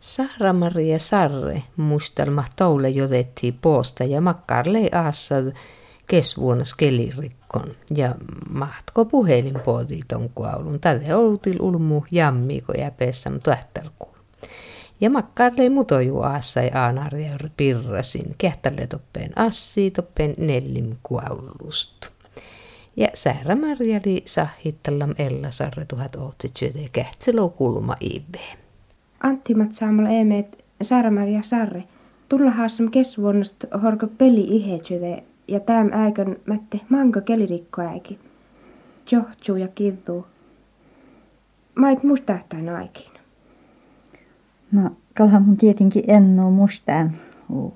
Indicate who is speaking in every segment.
Speaker 1: Sahra-Maria Sarre mustelma toule jotettiin poosta ja makkarlei aassad kesvuonna skelirikkon ja mahtko puhelin pooti ton kuaulun. Tälle outil ulmu jammiko ja pessam tuähtärkuun. Ja makkarlei mutoju aassa ja aanaria pirrasin kehtälle toppeen assi toppeen nellim kuaulustu. Ja Säära Marjali sahittallam Ella Sarre tuhat ohtitsyötä kähtselo kulma iveen.
Speaker 2: Antti saamalla emeet Saara-Maria Sarre. Tulla haassam kesvuonnasta horko peli ihetsyde ja täm äikön mätte manka kelirikko äiki. Johtuu ja kivuu. Mait mustahtain aikin.
Speaker 3: No, kalhan mun tietenkin ennoo mustaan, kun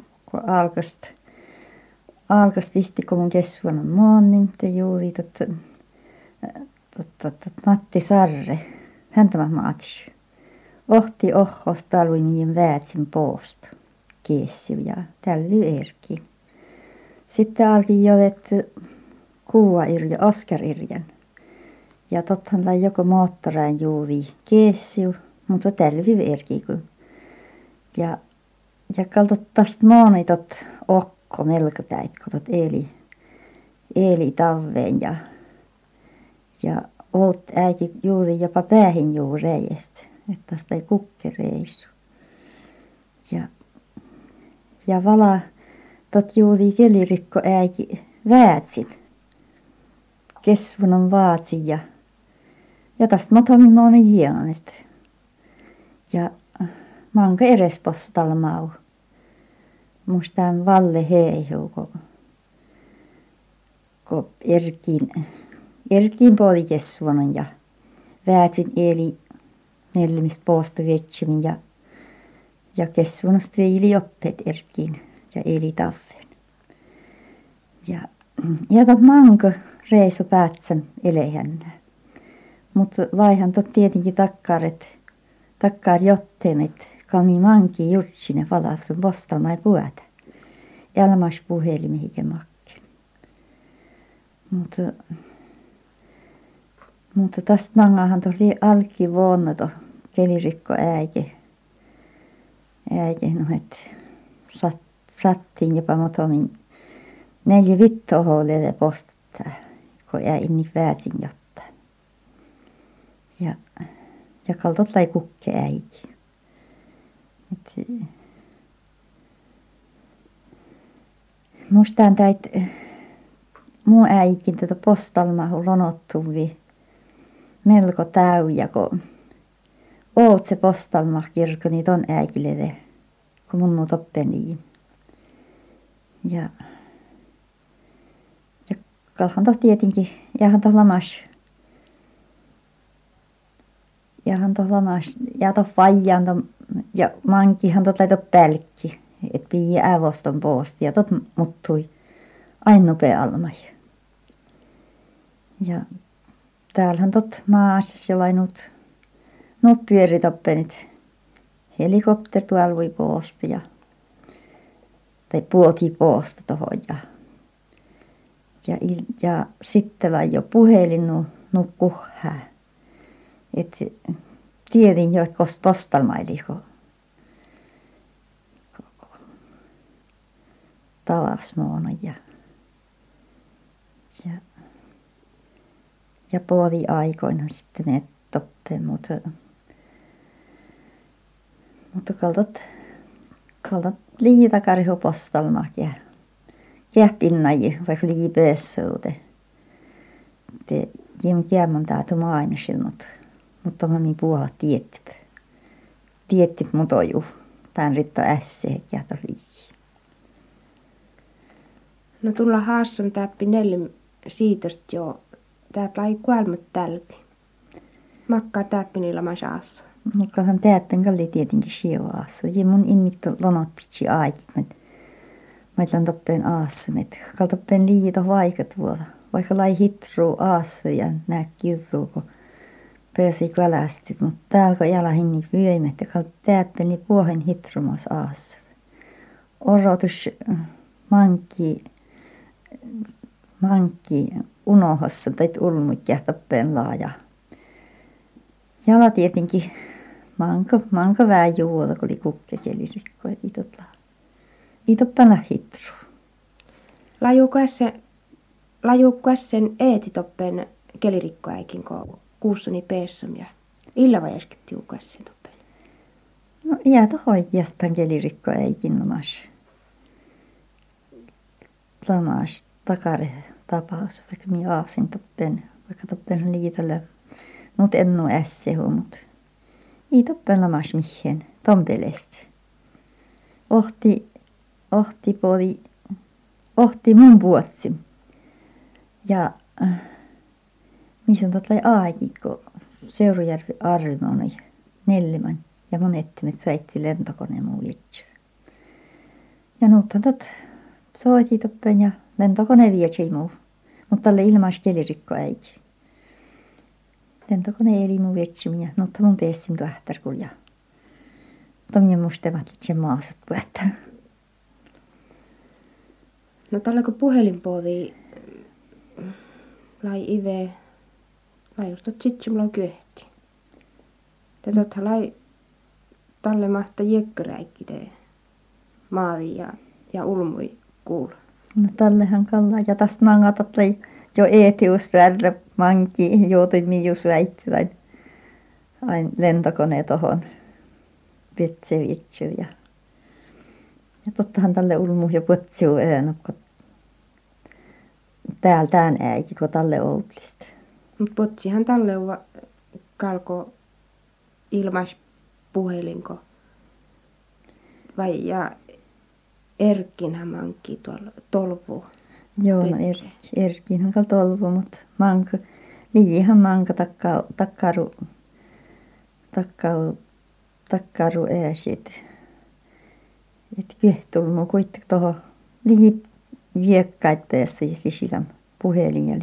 Speaker 3: alkasta. Alkasta visti, kun mun kesvuonna maan, niin te juuri tot, tot, tot, tot, Matti Sarre. Häntä mä maatis. Ohti talvi mihin väätsin poosta. Kiessiu ja tälly erki. Sitten alki jo, että kuva irja, Oskar irjan. Ja tothan lai joko moottoraan juuri kiessiu, mutta tälly erki. Ja, ja kaltot tästä moonitot okko melkopäit, kun eli, eli taveen ja, ja oot äiti juuri jopa päähin juureista että tästä ei kukkereisu. Ja, ja vala tot juuri kelirikko äiki väätsin. Kesvunon vaatsi ja, ja tästä motomi monen jianesta. Ja manka eres postalla mau. Mustaan valle heihu, kun, kun erkiin, erkiin puoli ja väätsin eli Vetsämin ja, ja oppeet erkiin ja eli taffen. Ja, tot manko reiso päätsän elehännä. Mutta laihan tot tietenkin takkaret, takkar jottemet, kami manki jutsine valafsun postalmai puhuta. Elmas puheli mihinkä makken. Mutta mutta tästä mangahan tuli alki vuonna to kelirikko äike. Äike no et sat, sattiin jopa motomin neljä vittoa hoolelle postata, kun jäi niin väätin jotta. Ja, ja kaltot lai kukke äiki. Et, mustaan täit muu äikin tätä postalmahu lonottuvi melko täyjä, kun oot se postalma kirkko, niin ton äikilede, kun mun on toppeni. Ja, ja kalhan toh tietenkin, jahan toh lamas. Jahan toh lamas, ja toh vajaan toh, ja mankihan toh laito pälkki, et pii ävoston poosti, ja tot muttui aina nopea almai. Ja täällähän tot maassa sellainut no pyöritappenit helikopter tuolla voi poosta ja tai puolti poosta tuohon ja ja, ja sitten lai jo puhelin nu, nukku hää. Et tiedin jo, että kost postalmaili, kun talasmoona ja, ja ja puoli aikoina sitten ne toppeen, mutta, mutta kaltat, kaltat liita karhu postalma ja kähpinnaji, vaikka liipeessuute. Te jem kiemon taatu mainasil, mutta, mutta mami puhua tietty. Tietty mutoju. Tän ritta ässe ja tori.
Speaker 2: No tulla haassan täppi neljä siitosta jo täältä lai kuolmat tälpi. Makkaa täppinillä masaassa.
Speaker 3: Mukahan täppin kalli tietenkin sievaassa. Ja mun innitto lonot pitsi aikit. Mä mä toppeen aassa. Mä kaltoppeen liito vaikat vuoda. Vaikka lai hitruu aassa ja nää kirruu, kun pääsi kvälästi. Mutta täällä kun jala hinni vyöimet ja kalt täppeni puohen hitrumos aassa. Orotus mankki mankki unohassa tai ulmut ja toppeen laaja. Jala tietenkin manka, manka vähän juoda, kun oli kukke kelirikko, et itot la. Itot panna hitru.
Speaker 2: Lajuukas sen eeti toppen kelirikkoäikin, kun kuussoni peessam ja illa vai äsken tiukas sen toppen.
Speaker 3: No jäätä hoikiastaan kelirikko äikin nomas. Lamas takare tapaus, vaikka minä aasin toppen, vaikka toppen liitolle. Mut en oo ässehu, mut ei toppen lamas mihin, tompelesti. Ohti, ohti poli, ohti mun puotsi. Ja äh, missä on totta kun Seurujärvi Arnoni, Nelliman ja monettimet soitti lentokone muu itse. Ja nuuttan tot soiti toppen ja lentokone vietsi muu. Mutta tälle ilmais kelirikko äiti. Lentokone eli muu vietsi minä. Nuutta mun peessin tuahtarkul ja tomien mustevat itse maasat puetta.
Speaker 2: No tällä kun puhelinpoodi lai ive lai just sit mulla kyöhti. Tätä lai talle mahta jekkäräikki te maali ja, ja ulmui kuul.
Speaker 3: No tallehan kalla ja tästä mangatat lai jo eetius värrä manki joutui mius väitti tai ain lentokone tohon vitsi ja ja tottahan tälle ulmu ja putsiu äänokko täältään äiki, kun talle outlista.
Speaker 2: Mutta potsihan tälle kalko ilmais puhelinko. Vai ja Erkkinhän mankki tuolla tolvu.
Speaker 3: Joo, no er, Erkkinhän kal tolvu, mutta manka, liihan manka takka, takkaru, takkaru, takkaru ääsit. Et kiehtulmu kuitenkin tuohon lii viekkaat päässä ja sillä puhelin ja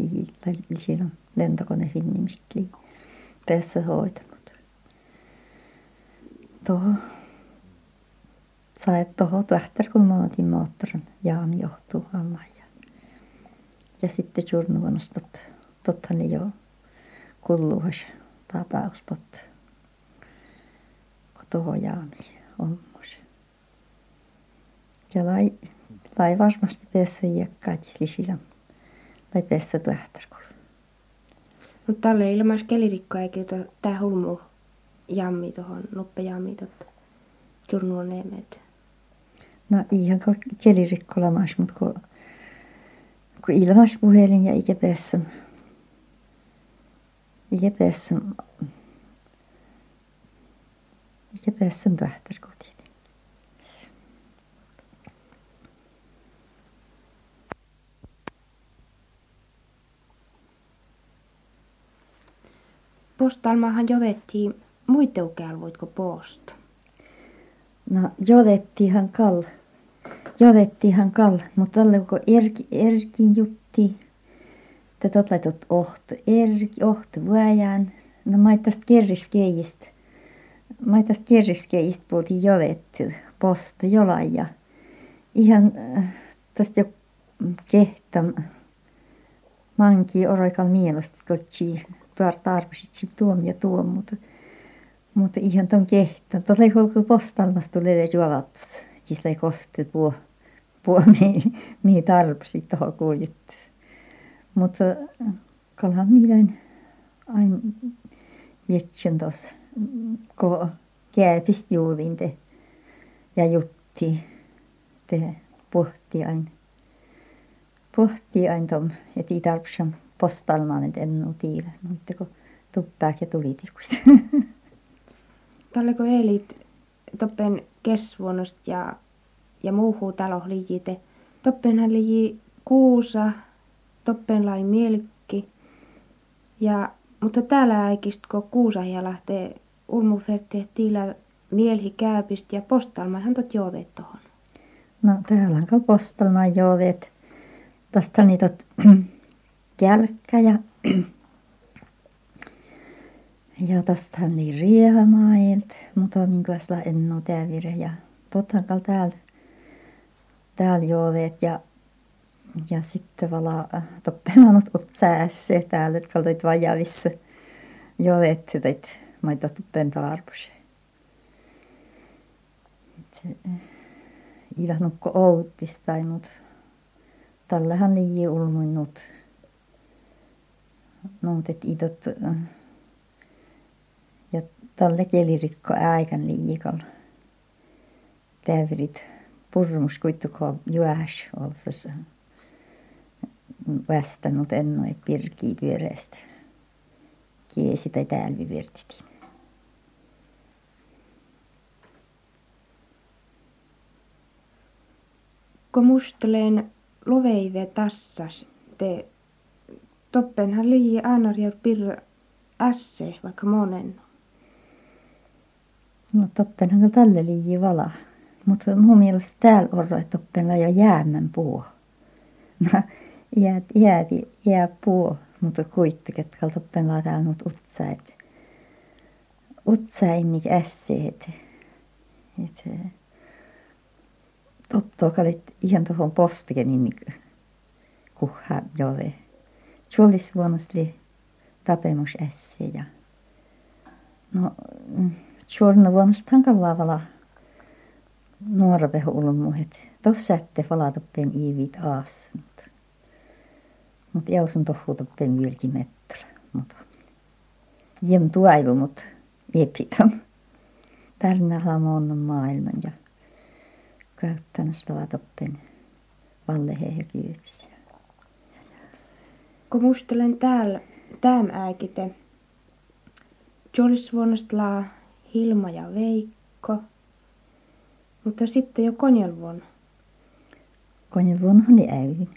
Speaker 3: sillä lentokone finnimistä li päässä hoitanut. Tuohon sai tuohon tähtär kun mä otin moottorin jaami johtuu alla ja, sitten journuvuonnosta totta. Ne jo kulluus tapaus totta. Kun on ja lai lai varmasti päässä iäkkäät sisillä. Lai päässä tähtärkulla.
Speaker 2: Mutta tälle ilmais kelirikko eikä tää hulmu jammi tuohon nuppe jammi totta. Turnuun neemet.
Speaker 3: No ihan kelirikko lamas, mutta kun, kun ilmas puhelin ja ikä päässä ikä päässä ikä päässä tähtärkulla.
Speaker 2: Postalmahan jotettiin muitteukääl posta?
Speaker 3: No jotettiinhan kal. Jotettiinhan kal, mutta tällä kun erki, erkin jutti, te totlaitot oht, erki, oht vuojan, no maittast kerriskeijistä, maittast kerriskeijistä puhutiin jotettu posta jolaja. Ihan äh, tästä jo kehtam manki oroikal mielestä kotsi tarvitsit tuomia tuon, mutta, mutta ihan ton kehtä. Tuolla ei ollut postalmasta tulee juolat, siis ei kosti mi, mi tarvitsit tuohon kuulit. Mutta kalhan mielen aina jetsin tuossa, kun kääpistä juulin te ja jutti te pohti aina. Pohti aina tuon, että ei tarvitse postalmaan, että en ole tiedä. Mutta kun tuppäät ja tulitikus.
Speaker 2: ja, ja muuhuu talo liijite. Toppenhan liiji kuusa, toppen lai mielkki. Ja, mutta täällä äikistä kun kuusa ja lähtee ulmufertti tiillä mielhi kääpistä ja postalmaan tot jooteet tohon.
Speaker 3: No täällä on kun postalmaan jooteet. Tästä niitä jälkkä ja ja tästähän oli riehamailta, mutta minkälaisella en ole täällä ja tottahan täällä täällä jooleet ja ja sitten vala toppelanut ut säässä täällä, että kaltoit vajavissa jooleet, että maita tuppen tarpuseen. ilahnukko outistai mut tallehan liii ulmunnut nuutet idot ja talle kelirikko äikän liikal täyrit purmus kuittuko juäs olsas västänut ennoi pirkii pyöreästä. Kiesi tai täälvi virtitin
Speaker 2: kun musteleen loveive tassas te toppenhan lii aanarjaut pirra ässe vaikka monen.
Speaker 3: No toppenhan tälle liii vala mutta mun mielestä täällä orro että toppenla jo jäämän puo no jäät jää puo mutta kuitenkin että toppenla täällä nyt utsait utsaimik ässeet et Toptokalit ihan tuohon postikin niin kuha jove. Tjollisvuonnasti tapemus ässä ja no tjolna vuonnasta hankalaa vala nuorape ulmuhet. Tuossa ette valatoppeen iivit aas. Mutta mut jausun tohuu toppeen vieläkin meträ. Mutta jem tuaivu mut epitam. Tärnällä on maailman ja käyttänyt vaatoppen vallehe kyytsiä.
Speaker 2: Kun mustelen täällä, tääm ääkite, Jolis laa Hilma ja Veikko, mutta sitten jo konjelvuonna.
Speaker 3: Konjelvuonnahan ne äivin.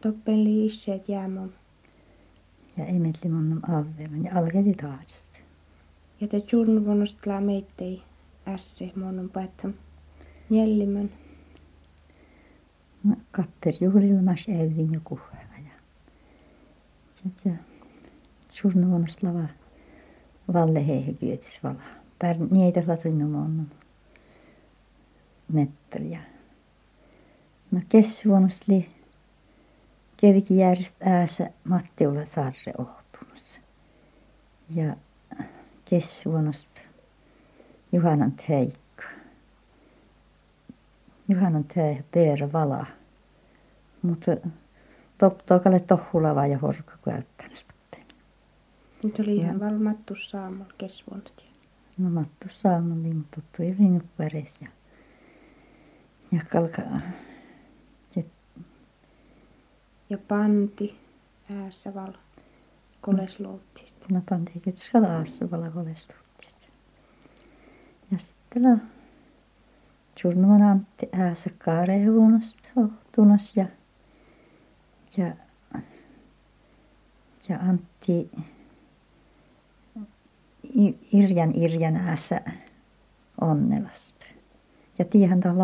Speaker 2: Toppen liisseet jäämon.
Speaker 3: Ja emetli mun avveman ja alkeli taas.
Speaker 2: Ja te jurnvuonnosta laa meittei ässe monon paettam. Jellimön.
Speaker 3: No, kapperjuhlilmas äivin joku päivä. Ja sitten surnuonosta lava valle heihekyötis vala. Pär niitä latinumon metteliä. No kessuonosta li kerkijärjestä äässä Mattiula Sarre ohtumassa. Ja kessuonosta Juhanant Heikki Juhanan tää Peera vala. Mutta toptokalle tohulava ja horka käyttänyt.
Speaker 2: Nyt oli ihan val mattu saamalla kesvuonsta.
Speaker 3: No mattu saamalla, niin tuli rinut väres ja, ja kalka. Ja,
Speaker 2: ja panti äässä val kolesluuttista.
Speaker 3: No panti kyllä skalaassa vala kolesluuttista. Ja sitten la Tjurnuman Antti äässä kaarehuonosta tunas ja, ja, ja Antti Irjan Irjan äässä onnelasta. Ja tiehän ta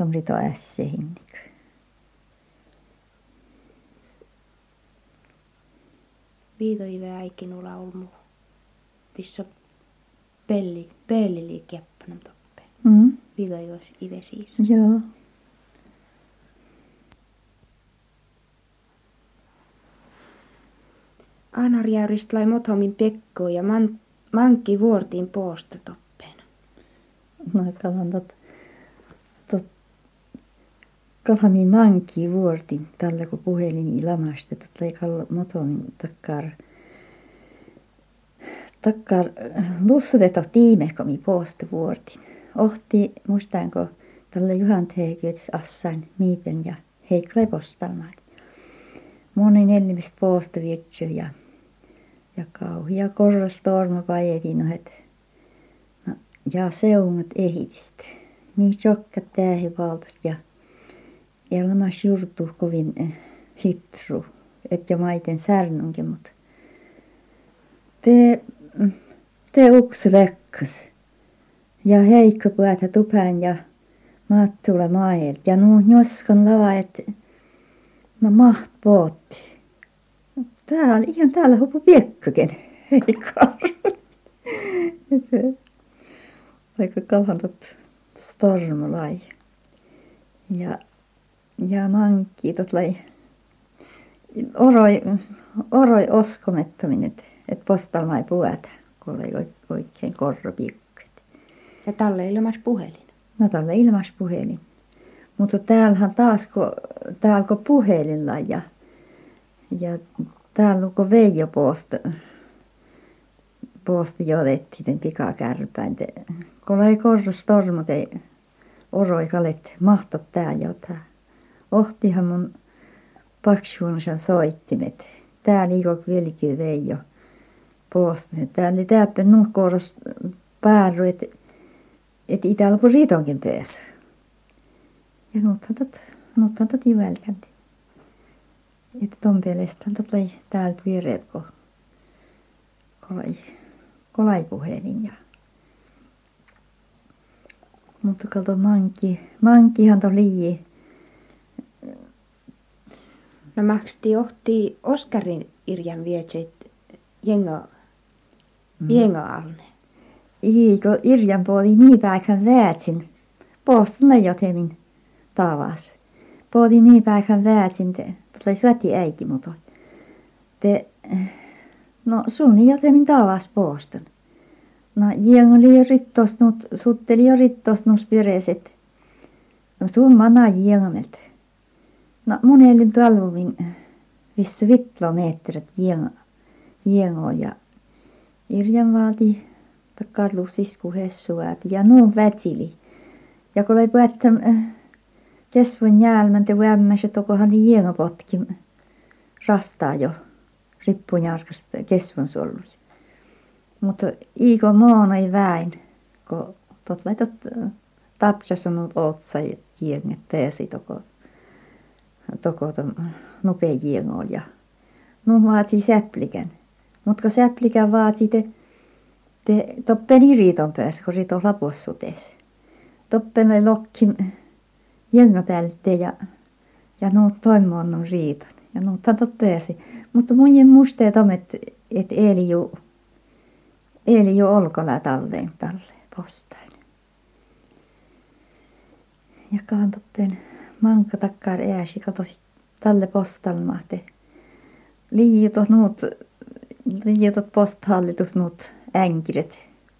Speaker 3: lautom, tom rito ässehinnik.
Speaker 2: Viitoive äikin laulmu. Pissä pelli, pelli liikkeppänä
Speaker 3: Mm.
Speaker 2: Vidajois Ivesiis.
Speaker 3: Joo.
Speaker 2: Anarjärjest lai Mothomin Pekko ja man, mankki vuortiin poosta toppeen.
Speaker 3: No kalan tot, tot, kalami mankki vuorti tällä kun puhelin ilamasta, tot lai kall Mothomin takkar takkar lussuteta tiimekomi poosta vuortin ohti muistanko tälle Juhant Heikyötis Assain Miipen ja Heikko postalmaat. Moni neljämis poosta virtsy ja, ja kauhia korras torma pajetin et no, ja seungat ehitist. Mi chokkat tähi valtas ja ja lamas jurtu kovin eh, hitru, et jo maiten särnunkin, mutta te, te uks lekkas ja Heikko päätä tupään ja Mattula maajelt ja nuo njoskon lava, että no maht pootti. Täällä, ihan täällä hupu piekköken, Heikko. Vaikka kalhantot stormulai. Ja, ja tot lai oroi, oroi oskomettominen, että et postalmai puätä, kun oli oikein korropiikka
Speaker 2: Ja talle ilmas puhelin.
Speaker 3: No tällä ilmas puhelin. Mutta täällähän taas, kun, täällä kun puhelilla ja, ja täällä kun Veijo posta, posta jotettiin den pikakärpäin. Kun ei korrus tormut ei oroikalet mahtot tää jotain. Ohtihan mun paksuunsan soittimet. Tää liiko vilki Veijo posta. Tää oli täppä nuhkoros pääry, että et itällä kun riitonkin päässä. Ja nuuthan tot, nuuthan tot jyvälkändi. Että ton pelestään tot täällä pyöreät, kun kolai, kolai puhelin. Ja. Mutta kato manki, mankihan to liii.
Speaker 2: No maksti johti Oskarin Irjan vietseit jenga,
Speaker 3: Mm.
Speaker 2: jenga alne.
Speaker 3: Iiko Irjan puoli miipäikän väätsin. Postuna jotemin tavas. Puoli miipäikän väätsin. Te, tulee säti äiki mutta. Te, no sun jotemin tavas postan. No jeng oli jo rittosnut, sutteli jo rittosnut vireset. No sun mana jengamelta. No mun elin talvumin vissu vitlometrit jeng, jengo ja Irjan vaati takkarlu siskuhessuäpi ja nuun vätsili. Ja kun oli päättäm kesvon jälmän te vämmäs, että onkohan potki rastaa jo rippun jarkasta kesvon sollu. Mutta Iiko Moona ei väin, kun tot laitot tapsasunut otsa jenget pääsi toko toko nopea jengo ja nuun vaati säplikän. Mutta kun säplikän te te toppeni riiton päässä, kun riito lapussutes. Toppeni lokki jenga päältä ja, ja nuut toimon riiton. Ja nuuthan tot pääsi. Mutta mun musteet on, että et eli ju, eli ju olkola talleen talle postain. Ja kaan toppen manka takkar ääsi, kato talle postalmahte. Liitot nuut, liitot posthallitus nuut änkiret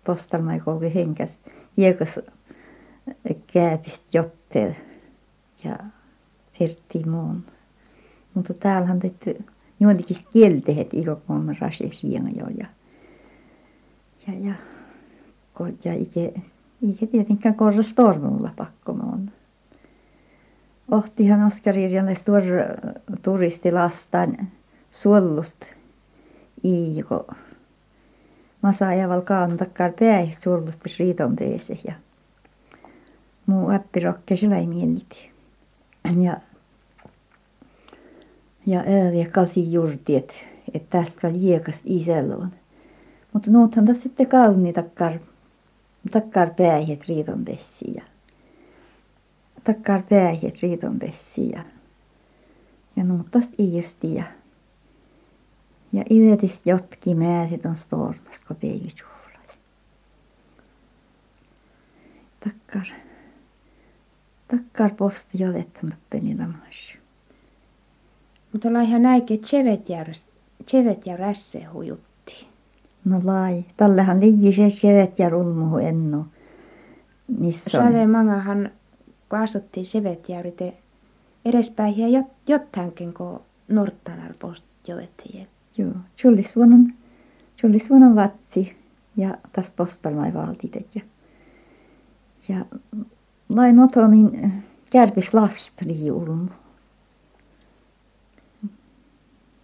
Speaker 3: postalma ei kolke henkäs hiekas kääpist jotteet ja firtti muun. Mutta täällähän tehty joillekin kieltehet ikokoon rasis jo ja ja ja ja ike ike tietenkään korras tormulla pakko muun. Ohtihan Oskar Irjalle tuor turistilastan suollusta iiko masaajaval kaantakkar päih suollusta riiton ja muu äppirokke sillä ei mieliti. Ja ja ääriä kasi jurti, että et tästä oli hiekast iselloon. Mutta nuuthan tässä sitten kauni takkar, päihet riiton pessi ja takkar päihet riiton pessi ja ja nuuttast iisti ja ja ivetis jotki määsit on stormas, kun päivijuhlat. Takkar, takkar posti jolettanut penilamas.
Speaker 2: Mutta laihan näikin, että chevet ja, chevet ja rässe hujutti.
Speaker 3: No lai, tallehan liigi se kevet ja rulmuhu ennu.
Speaker 2: Sade
Speaker 3: on?
Speaker 2: mangahan, kun asuttiin yrite edespäin ja jot, jottankin, kun Norttanar post jolettiin.
Speaker 3: Joo, Jullisvuonon, Jullisvuonon vatsi ja tästä postalmai valtitet ja ja lai motomin kärpis lasta liiulmu.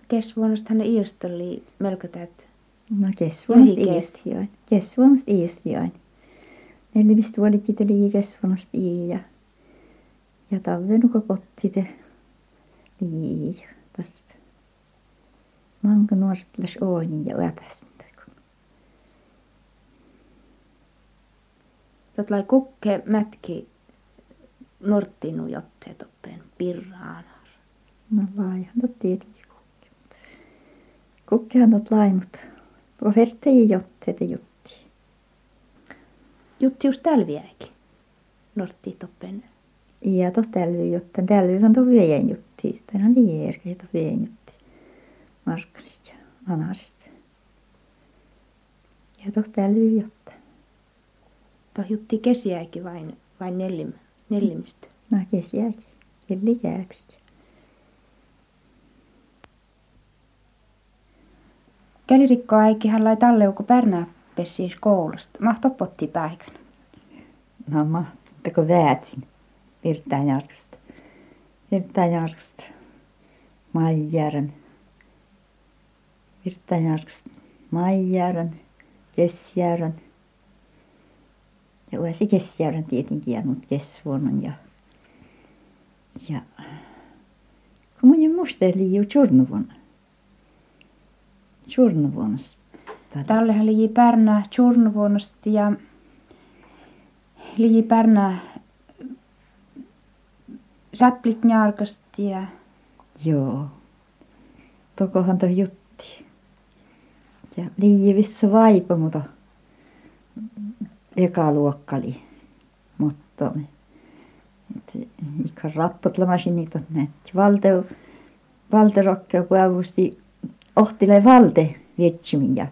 Speaker 2: Kesvuonnosta hän iostoli melko täyt.
Speaker 3: No kesvuonosti
Speaker 2: Johikeet.
Speaker 3: iistiain. Kesvuonosti iistiain. Neljämistä vuolikin tuli kesvuonosti ii ja ja talvenuko pottite lii tästä. Manka nuortlas ooni ja yöpäs
Speaker 2: Tot lai kukke mätki Norttinu jotteet oppeen pirraanar.
Speaker 3: No laihan tot tietenkin kukki. Kukkihan tot lai, mutta ofertte ei jotteet jutti.
Speaker 2: Jutti just tälviäkin. Nortti toppen.
Speaker 3: Ja tälvy jotta tälvy on to vien jutti. Tänään liierkä to vien jutti. Markkarista ja Anarista. Ja tot tälvy jotta.
Speaker 2: Tuo jutti kesiäkin vain, vain nellim, nellimistä.
Speaker 3: No kesiäkin. Kelli käypistä.
Speaker 2: Kelirikko äikihän lai talleuko Pärnää pessiis koulusta. Mahto potti päikän.
Speaker 3: No mahtako väätsin. Virtaan jarkasta. Virtaan jarkasta. Maijärän. Virtaan jarkasta. Maijärän. Kesjärän. Ja uusi Kesjärän tietenkin ja nyt ja ja kun mun musteli ju Tjurnuvuonna. Tjurnuvuonnassa.
Speaker 2: Tallehan liji Pärnää Tjurnuvuonnosta ja liji Pärnää Säpplit Njarkasta ja
Speaker 3: Joo. Tokohan toi jutti. Ja liji vissa vaipa, mutta eka luokkali. Mutta ikka rappotlamashin niitä näet. Valte, valte rokkeu päivusti ohtile valte vietchimin ja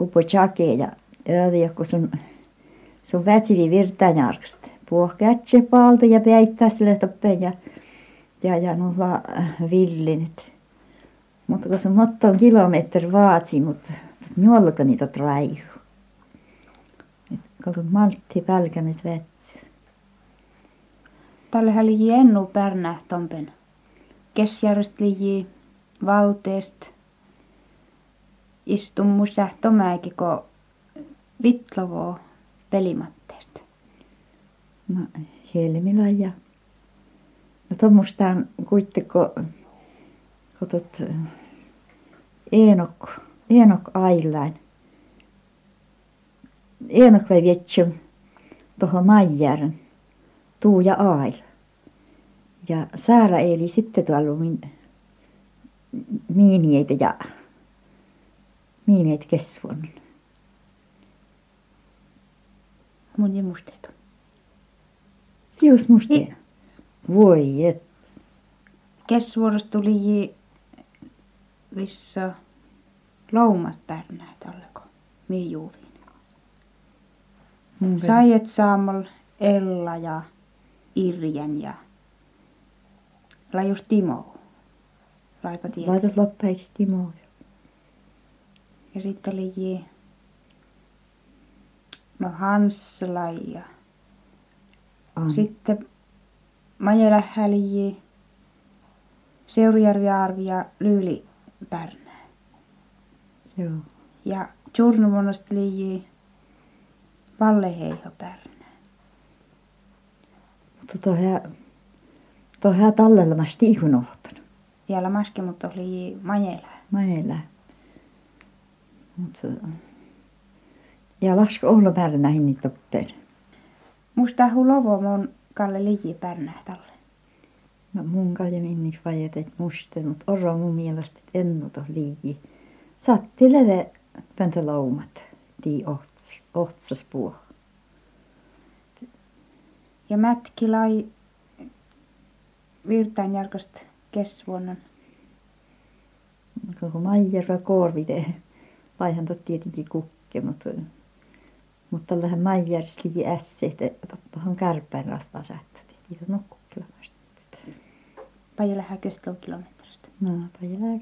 Speaker 3: upo ja ja kun sun sun vätsili virtaanjarkst. Puoh kätse paalta ja päittää sille toppeen ja ja ja nulla villinit. Mutta kun se motton kilometri vaatsi, mutta juolka niitä traihu. Kun maltti pälkänyt vettä.
Speaker 2: Tallehan liji ennu Pärnää tompen. Kesjärjest liji valteest. Istun musta tomäki ko vitlovoo pelimatteesta.
Speaker 3: No Helmila ja no tuommoistaan kuitteko kun tot Eenok Eenok Ailain Eenok vai vietsä tuohon Maijärän Tuuja Ail ja Saara eli sitten tuolla min miinieitä ja miinieitä kesvuonna.
Speaker 2: Mun ja musteet.
Speaker 3: Kius mustia. Voi et.
Speaker 2: Kesvuorosta tuli vissa loumat Pärnää talleko. Mii juuliin.
Speaker 3: Mun
Speaker 2: Saiet saamal Ella ja Irjän ja lajus Timo. Laipa.
Speaker 3: Laitat loppeiksi Timo.
Speaker 2: Ja sitten oli no Hansla ja. Sitten Majelähä oli Seurujärvi Arvi ja Lyyli Pärnää.
Speaker 3: Joo.
Speaker 2: Ja Tjurnuvuonnosta oli Valleheiho Pärnää.
Speaker 3: Mutta tuohon tuohon tallella mä stiihun ohtanut.
Speaker 2: Vielä maske, mutta oli.
Speaker 3: Mä elän. Mutta ja lasko olla määränä hinni toppeen.
Speaker 2: Musta hulovo mun Kalle Liji Pärnää talle.
Speaker 3: No mun kalja minni vajet et muste, mut oro mun mielestä et ennuto liigi. Satti leve päntä laumat, tii ohts, ohtsas puo.
Speaker 2: Ja Mätki lai Virtaanjärkosta kesvuonnan.
Speaker 3: Koko Maijärvä korvite. Laihan tot tietenkin kukke, mutta mutta tällähän Maijärjessä liki ässeet, toppahan kärpäin rastaa sähtöt. Niitä nukkukkila vasta.
Speaker 2: Pajo lähä kilometristä.
Speaker 3: No, paljon.